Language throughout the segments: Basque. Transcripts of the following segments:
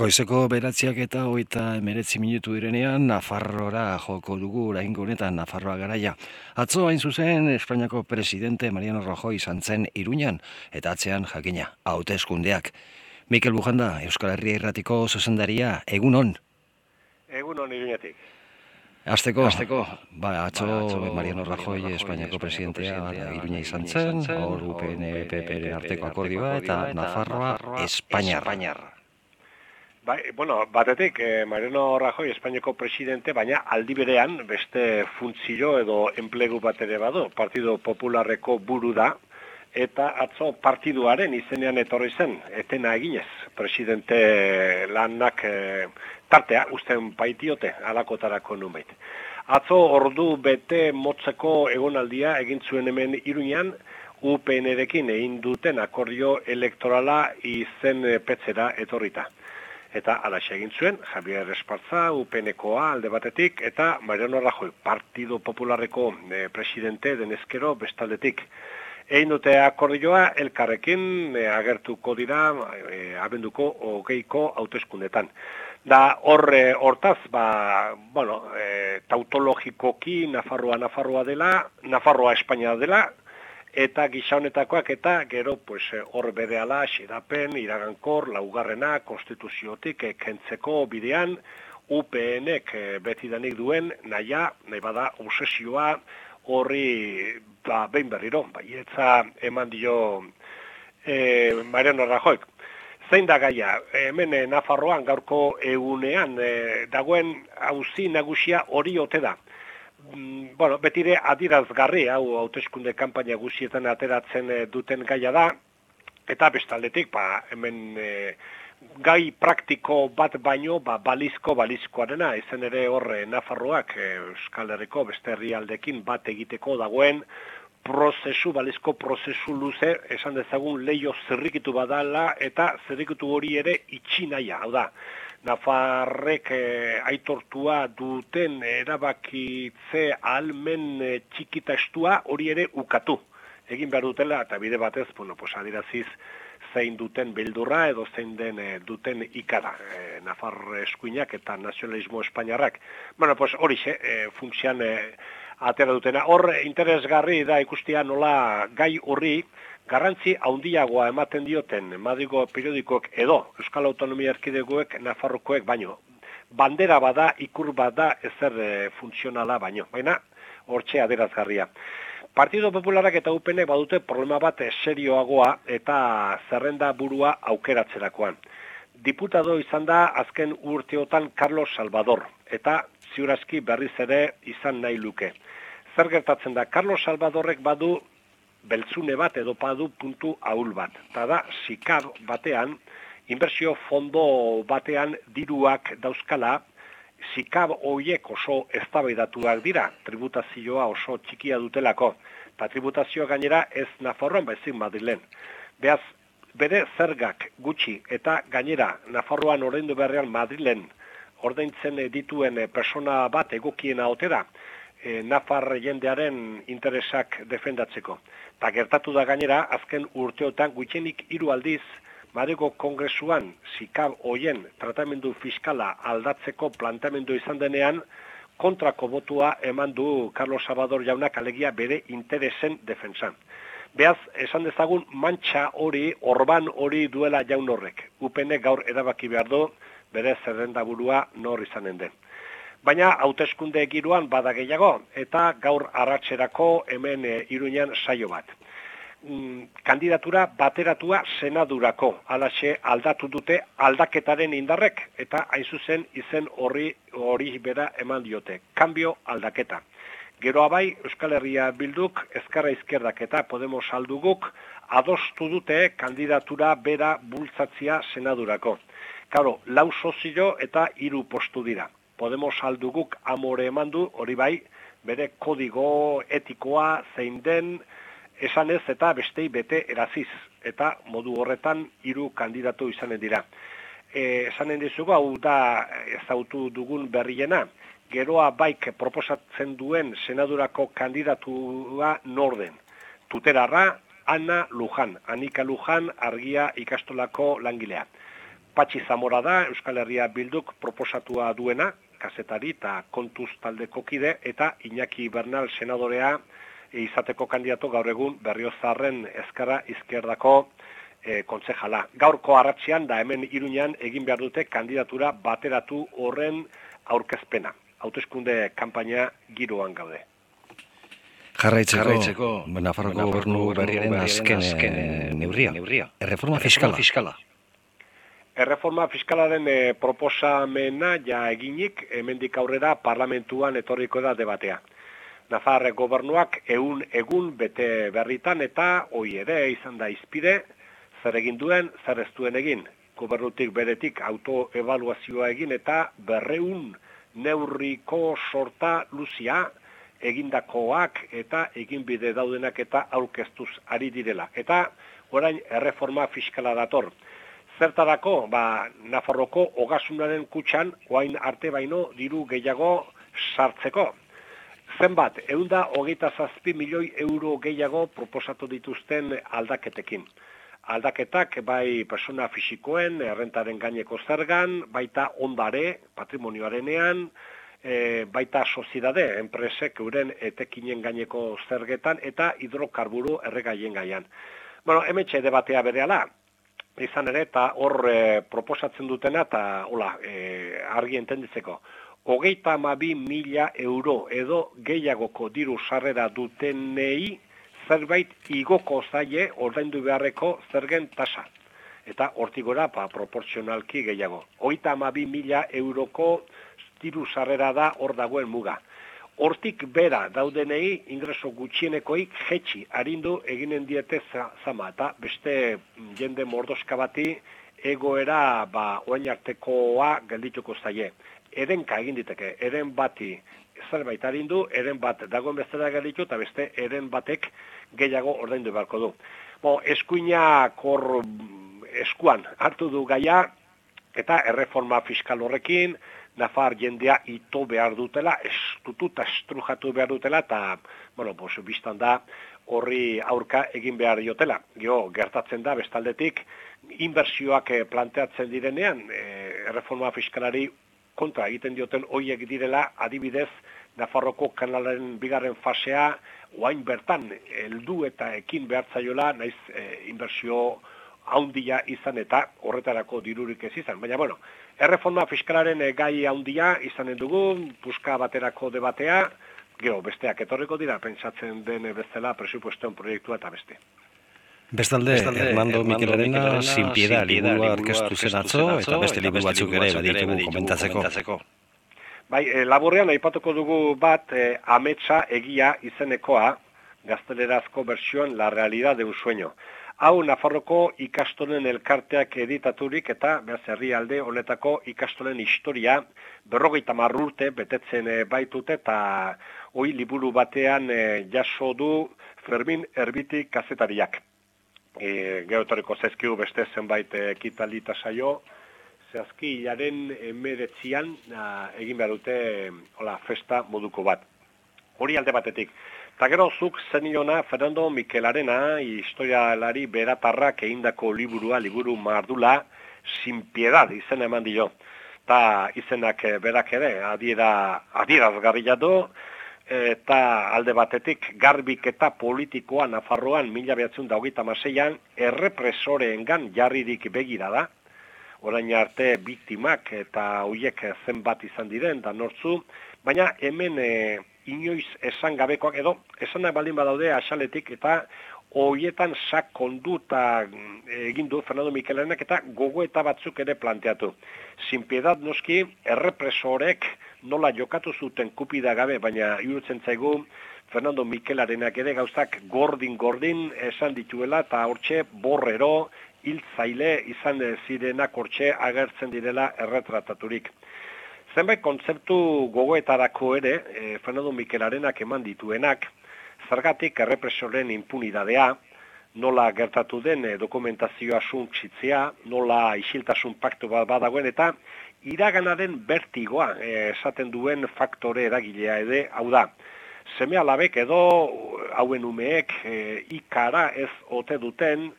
Goizeko beratziak eta hoita emeretzi minutu direnean, Nafarrora joko dugu oraingo honetan Nafarroa garaia. Atzo hain zuzen, Espainiako presidente Mariano Rajoy izan zen Iruñan, eta atzean jakina, hauteskundeak. Mikel Bujanda, Euskal Herria Irratiko zuzendaria, egun hon? Egun hon Iruñatik. Azteko, azteko, ba, atzo, Mariano Rajoy, Espainiako presidentea, Iruña izan zen, hor UPN, PPR arteko akordioa, eta Nafarroa, Espainiarra. Bai, bueno, batetik, eh, Mariano Rajoy Espainiako presidente, baina aldi berean beste funtzio edo enplegu bat ere badu, Partido Popularreko buru da, eta atzo partiduaren izenean etorri zen, etena eginez, presidente lanak eh, tartea, usten baitiote, alakotarako numeit. Atzo ordu bete motzeko egonaldia egin zuen hemen iruñan, UPN-erekin egin duten akordio elektorala izen petzera etorrita eta alaxe egin zuen, Javier Espartza, UPNkoa alde batetik, eta Mariano Rajoy, Partido Popularreko e, presidente denezkero bestaldetik. Egin dute akordioa, elkarrekin e, agertuko dira, e, abenduko hogeiko hauteskundetan. Da horre hortaz, ba, bueno, e, tautologikoki Nafarroa Nafarroa dela, Nafarroa Espainia dela, eta gisa honetakoak eta gero pues eh, hor berehala xedapen iragankor laugarrena konstituziotik eh, kentzeko bidean UPNek eh, beti danik duen naia nahi bada obsesioa horri ba, behin berriro baietza eman dio e, Mariano Rajoy. Zein da gaia? Hemen Nafarroan gaurko egunean dagoen auzi nagusia hori ote da bueno, betire adirazgarri hau hauteskunde kanpaina guzietan ateratzen eh, duten gaia da. Eta bestaldetik ba, hemen e, gai praktiko bat baino ba, balizko balizkoarena. Izan ere horre Nafarroak e, Euskal Herriko beste herrialdekin bat egiteko dagoen prozesu, balizko prozesu luze, esan dezagun leio zerrikitu badala eta zerrikitu hori ere itxinaia, hau da. Nafarrek eh, aitortua duten erabakitze almen eh, txikita estua hori ere ukatu. Egin behar dutela eta bide batez, bueno, pues adiraziz zein duten bildurra edo zein den eh, duten ikara. Eh, Nafar eskuinak eta nazionalismo espainiarrak. Bueno, pues hori eh, funtsian eh, atera dutena. Hor interesgarri da ikustia nola gai horri, garrantzi handiagoa ematen dioten Madrigo periodikoek edo Euskal Autonomia Erkidegoek Nafarrokoek baino bandera bada ikur bada ezer e, funtzionala baino. Baina hortxe aderazgarria Partido Popularak eta UPN badute problema bat serioagoa eta zerrenda burua aukeratzerakoan. Diputado izan da azken urteotan Carlos Salvador eta ziurazki berriz ere izan nahi luke. Zer gertatzen da, Carlos Salvadorrek badu beltzune bat edo padu puntu ahul bat. Eta da, sikar batean, inbertsio fondo batean diruak dauzkala, zikab hoiek oso eztabaidatuak dira, tributazioa oso txikia dutelako, eta tributazioa gainera ez Nafarroan baizik Madrilen. Beaz, bere zergak gutxi eta gainera Nafarroan ordaindu berrean Madrilen ordaintzen dituen persona bat egokiena otera, e, Nafar jendearen interesak defendatzeko. Ta gertatu da gainera, azken urteotan gutxenik hiru aldiz, Madego Kongresuan zikab hoien tratamendu fiskala aldatzeko plantamendu izan denean, kontrako botua eman du Carlos Salvador jaunak alegia bere interesen defensan. Beaz, esan dezagun mantxa hori, orban hori duela jaun horrek. Upene gaur erabaki behar du, bere zerrenda burua nor izanen den. Baina hauteskunde giroan bada gehiago eta gaur arratserako hemen e, Iruinan saio bat. Mm, kandidatura bateratua senadurako alaxe aldatu dute aldaketaren indarrek eta hain zuzen izen horri hori bera eman diote. Kambio aldaketa. Geroa bai, Euskal Herria bilduk, ezkarra izkerdak eta Podemos alduguk, adostu dute kandidatura bera bultzatzia senadurako. Karo, lau sozio eta hiru postu dira. Podemos alduguk amore eman du, hori bai, bere kodigo etikoa zein den, esan ez eta bestei bete eraziz, eta modu horretan hiru kandidatu izanen dira. E, esanen dizugu, hau da ezautu dugun berriena, geroa baik proposatzen duen senadurako kandidatua norden. Tuterarra, Ana Lujan, Anika Lujan, argia ikastolako langilea. Patxi Zamora da Euskal Herria Bilduk proposatua duena, kazetari eta kontuz taldeko kide, eta Iñaki Bernal senadorea izateko kandidato gaur egun berriozarren ezkerra izkierdako e, kontzejala. Gaurko arratzean da hemen iruñan egin behar dute kandidatura bateratu horren aurkezpena. Hautezkunde kanpaina giroan gaude. Jarraitzeko, Jarraitzeko Nafarroko gobernu berriaren azken, azken e, neurria. neurria. Erreforma fiskala. fiskala. Erreforma fiskalaren e, proposamena ja eginik, hemendik aurrera parlamentuan etorriko da debatea. Nafarre gobernuak egun egun bete berritan eta hoi ere izan da izpide, zer egin duen, zer ez duen egin. Gobernutik beretik autoevaluazioa egin eta berreun neurriko sorta luzia egindakoak eta egin bide daudenak eta aurkeztuz ari direla. Eta orain erreforma fiskala dator. Zertarako, ba, Nafarroko hogasunaren kutxan, oain arte baino diru gehiago sartzeko. Zenbat, eunda hogeita zazpi milioi euro gehiago proposatu dituzten aldaketekin aldaketak bai persona fisikoen errentaren gaineko zergan, baita ondare patrimonioarenean, e, baita soziedade enpresek euren etekinen gaineko zergetan eta hidrokarburu erregaien gaian. Bueno, emetxe debatea berehala, izan ere, eta hor e, proposatzen dutena, eta hola, e, argi entenditzeko, hogeita amabi mila euro edo gehiagoko diru sarrera dutenei, zerbait igoko zaie ordaindu beharreko zergen tasa. Eta hortigora pa, ba, proportzionalki gehiago. Oita ama bi mila euroko diru sarrera da hor dagoen muga. Hortik bera daudenei ingreso gutxienekoik jetxi harindu eginen diete zama. Eta beste jende mordoska bati egoera ba, oain artekoa geldituko zaie. Erenka egin diteke, eren bati zerbait harindu, eren bat dagoen bezala gelditu, eta beste eren batek gehiago ordaindu beharko du. Bo, eskuina kor eskuan hartu du gaia eta erreforma fiskal horrekin Nafar jendea ito behar dutela, estutu eta estrujatu behar dutela, eta, bueno, bos, biztan da, horri aurka egin behar jotela. Gio, gertatzen da, bestaldetik, inbertsioak eh, planteatzen direnean, e, erreforma fiskalari kontra egiten dioten hoiek direla, adibidez, Nafarroko kanalaren bigarren fasea, oain bertan heldu eta ekin behartzaiola naiz e, inbertsio haundia izan eta horretarako dirurik ez izan. Baina, bueno, erreforma fiskalaren e, gai haundia izanen dugu, puska baterako debatea, gero, besteak etorriko dira, pentsatzen den bezala presupuestoen proiektua eta beste. Bestalde, Bestalde Hernando Mikel Arena, sin piedad, liburua orkestu zen atzo, eta beste liburu batzuk ere baditugu komentatzeko. Bai, e, laburrean aipatuko dugu bat e, ametsa egia izenekoa, gaztelerazko bersioan La Realidad de un Sueño. Hau Nafarroko ikastolen elkarteak editaturik eta behaz alde honetako ikastolen historia berrogeita marrurte betetzen e, baitute eta hoi liburu batean e, jaso du Fermin Erbiti kazetariak. E, Geotoriko zezkiu beste zenbait e, kitalita saio, zehazki hilaren emeretzian egin behar dute hola, festa moduko bat. Hori alde batetik. Ta gero zuk zeniona Fernando Mikelarena historialari beratarrak egindako liburua, liburu mardula, sin piedad izen eman dio. Ta izenak eh, berak ere, adiera, adieraz garrila do, eta alde batetik garbik eta politikoa Nafarroan mila behatzen daugita maseian errepresoreengan jarririk begira da, orain arte biktimak eta hoiek zenbat izan diren da nortzu, baina hemen e, inoiz esan gabekoak edo esanak baldin badaude asaletik eta hoietan sakondu eta mm, egin du Fernando Mikelenak eta gogo eta batzuk ere planteatu. Sin piedad noski errepresorek nola jokatu zuten kupida gabe, baina irutzen zaigu Fernando Mikelarenak ere gauzak gordin-gordin esan dituela eta hortxe borrero hiltzaile izan zirenak hortxe agertzen direla erretrataturik. Zenbait kontzeptu gogoetarako ere, e, Fernando Mikelarenak eman dituenak, zergatik errepresoren impunidadea, nola gertatu den e, dokumentazioa suntsitzea, nola isiltasun paktu bat badagoen, eta iraganaren bertigoa e, esaten duen faktore eragilea ede, hau da, seme alabek edo hauen umeek e, ikara ez ote duten,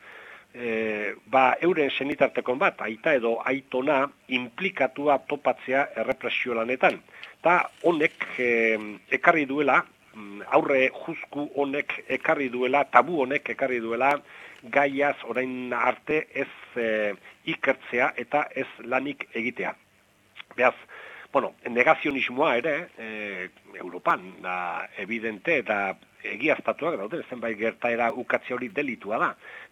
e, ba, euren senitartekon bat, aita edo aitona, implikatua topatzea errepresio lanetan. Ta honek e, ekarri duela, mm, aurre juzku honek ekarri duela, tabu honek ekarri duela, gaiaz orain arte ez e, ikertzea eta ez lanik egitea. Beaz, bueno, negazionismoa ere, e, Europan, da, evidente eta egiaztatuak daude, zenbait gertaera ukatzea hori delitua da.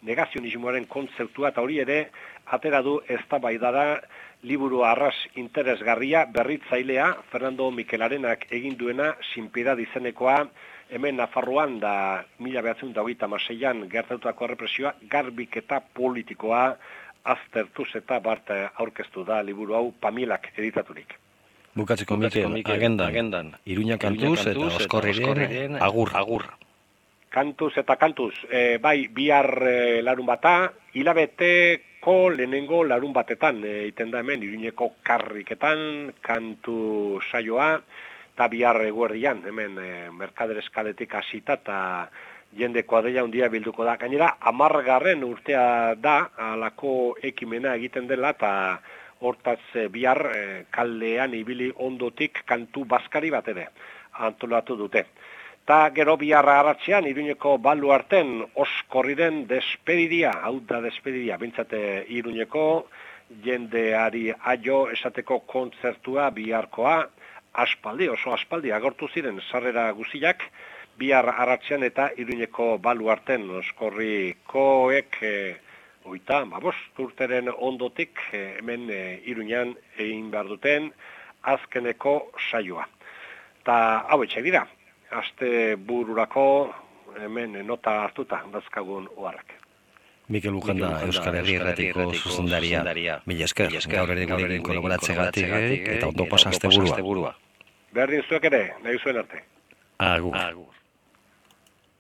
Negazionismoaren kontzeptua eta hori ere atera du ez da liburu arras interesgarria berritzailea Fernando Mikelarenak egin duena sinpida dizenekoa hemen Nafarroan da mila behatzen da maseian gertatutako represioa garbik eta politikoa aztertuz eta bart aurkeztu da liburu hau pamilak editaturik. Bukatzeko Mikel, agendan, agendan. Iruña kantuz, eta oskorriren, agur. agur. Kantuz eta kantuz, e, bai, bihar e, larun bata, hilabeteko lehenengo larun batetan, e, iten da hemen, iruñeko karriketan, kantu saioa, eta bihar eguerdian, hemen, e, merkader eskaletik asita, eta jende koadeia undia bilduko da. Gainera, amargarren urtea da, alako ekimena egiten dela, eta hortaz e, bihar e, kaldean ibili ondotik kantu baskari bat ere antolatu dute. Ta gero bihar aratzean iruñeko balu arten oskorriren despedidia, hau da despedidia, bintzate iruñeko jendeari aio esateko kontzertua biharkoa, aspaldi, oso aspaldi, agortu ziren sarrera guziak, bihar aratzean eta iruñeko balu arten oskorri koek... E, oita, ba, urteren ondotik eh, hemen e, iruñan egin behar duten azkeneko saioa. Ta hau etxe dira, azte bururako hemen nota hartuta dazkagun oharrak. Mikel Lujanda, Euskal Herri Erratiko zuzendaria. Mila esker, gaur ere gurekin kolaboratzegatik eta ondo pasazte burua. Berdin zuek ere, nahi zuen arte. Agur. Agur.